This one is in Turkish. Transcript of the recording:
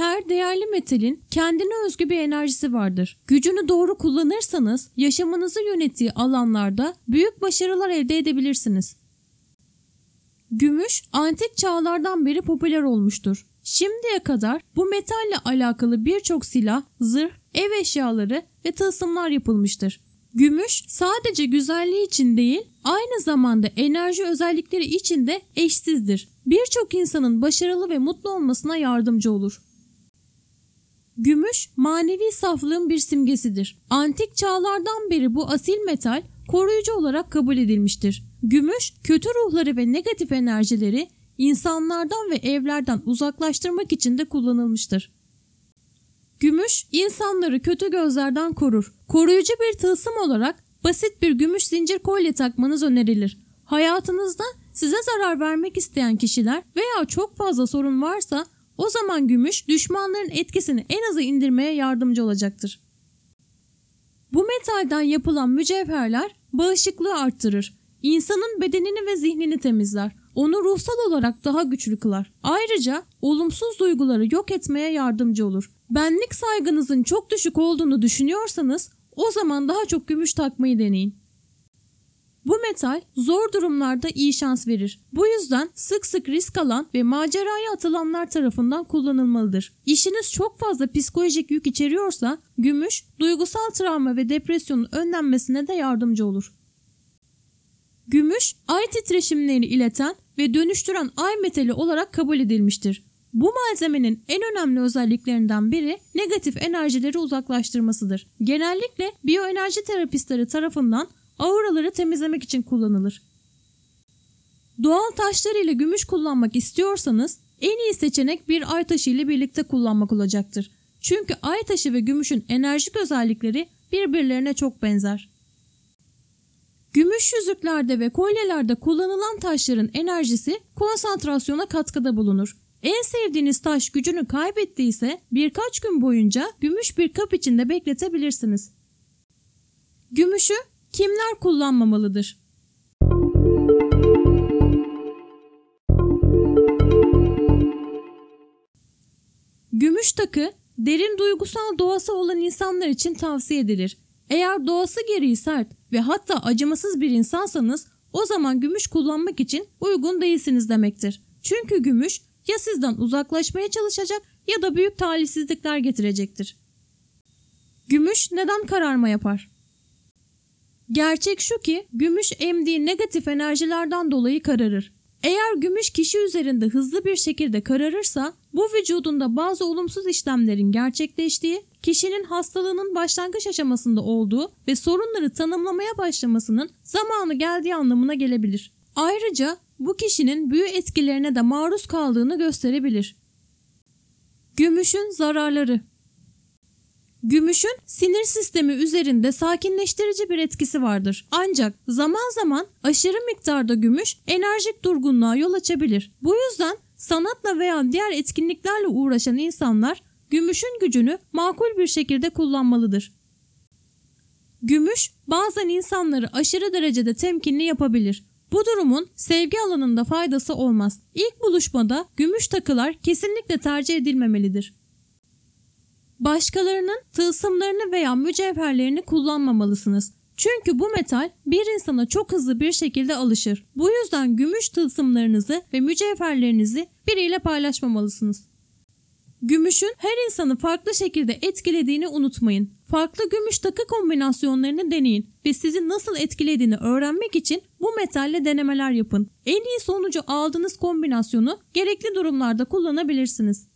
Her değerli metalin kendine özgü bir enerjisi vardır. Gücünü doğru kullanırsanız yaşamınızı yönettiği alanlarda büyük başarılar elde edebilirsiniz. Gümüş antik çağlardan beri popüler olmuştur. Şimdiye kadar bu metalle alakalı birçok silah, zırh, ev eşyaları ve tılsımlar yapılmıştır. Gümüş sadece güzelliği için değil, aynı zamanda enerji özellikleri için de eşsizdir. Birçok insanın başarılı ve mutlu olmasına yardımcı olur. Gümüş manevi saflığın bir simgesidir. Antik çağlardan beri bu asil metal koruyucu olarak kabul edilmiştir. Gümüş kötü ruhları ve negatif enerjileri insanlardan ve evlerden uzaklaştırmak için de kullanılmıştır. Gümüş insanları kötü gözlerden korur. Koruyucu bir tılsım olarak basit bir gümüş zincir kolye takmanız önerilir. Hayatınızda size zarar vermek isteyen kişiler veya çok fazla sorun varsa o zaman gümüş düşmanların etkisini en aza indirmeye yardımcı olacaktır. Bu metalden yapılan mücevherler bağışıklığı arttırır. İnsanın bedenini ve zihnini temizler. Onu ruhsal olarak daha güçlü kılar. Ayrıca olumsuz duyguları yok etmeye yardımcı olur. Benlik saygınızın çok düşük olduğunu düşünüyorsanız o zaman daha çok gümüş takmayı deneyin. Bu metal zor durumlarda iyi şans verir. Bu yüzden sık sık risk alan ve maceraya atılanlar tarafından kullanılmalıdır. İşiniz çok fazla psikolojik yük içeriyorsa gümüş duygusal travma ve depresyonun önlenmesine de yardımcı olur. Gümüş ay titreşimlerini ileten ve dönüştüren ay metali olarak kabul edilmiştir. Bu malzemenin en önemli özelliklerinden biri negatif enerjileri uzaklaştırmasıdır. Genellikle biyoenerji terapistleri tarafından auraları temizlemek için kullanılır. Doğal taşlar ile gümüş kullanmak istiyorsanız en iyi seçenek bir ay taşı ile birlikte kullanmak olacaktır. Çünkü ay taşı ve gümüşün enerjik özellikleri birbirlerine çok benzer. Gümüş yüzüklerde ve kolyelerde kullanılan taşların enerjisi konsantrasyona katkıda bulunur. En sevdiğiniz taş gücünü kaybettiyse birkaç gün boyunca gümüş bir kap içinde bekletebilirsiniz. Gümüşü kimler kullanmamalıdır? Gümüş takı derin duygusal doğası olan insanlar için tavsiye edilir. Eğer doğası gereği sert ve hatta acımasız bir insansanız o zaman gümüş kullanmak için uygun değilsiniz demektir. Çünkü gümüş ya sizden uzaklaşmaya çalışacak ya da büyük talihsizlikler getirecektir. Gümüş neden kararma yapar? Gerçek şu ki gümüş emdiği negatif enerjilerden dolayı kararır. Eğer gümüş kişi üzerinde hızlı bir şekilde kararırsa bu vücudunda bazı olumsuz işlemlerin gerçekleştiği, kişinin hastalığının başlangıç aşamasında olduğu ve sorunları tanımlamaya başlamasının zamanı geldiği anlamına gelebilir. Ayrıca bu kişinin büyü etkilerine de maruz kaldığını gösterebilir. Gümüşün zararları Gümüşün sinir sistemi üzerinde sakinleştirici bir etkisi vardır. Ancak zaman zaman aşırı miktarda gümüş enerjik durgunluğa yol açabilir. Bu yüzden sanatla veya diğer etkinliklerle uğraşan insanlar gümüşün gücünü makul bir şekilde kullanmalıdır. Gümüş bazen insanları aşırı derecede temkinli yapabilir. Bu durumun sevgi alanında faydası olmaz. İlk buluşmada gümüş takılar kesinlikle tercih edilmemelidir. Başkalarının tılsımlarını veya mücevherlerini kullanmamalısınız. Çünkü bu metal bir insana çok hızlı bir şekilde alışır. Bu yüzden gümüş tılsımlarınızı ve mücevherlerinizi biriyle paylaşmamalısınız. Gümüşün her insanı farklı şekilde etkilediğini unutmayın. Farklı gümüş takı kombinasyonlarını deneyin ve sizi nasıl etkilediğini öğrenmek için bu metalle denemeler yapın. En iyi sonucu aldığınız kombinasyonu gerekli durumlarda kullanabilirsiniz.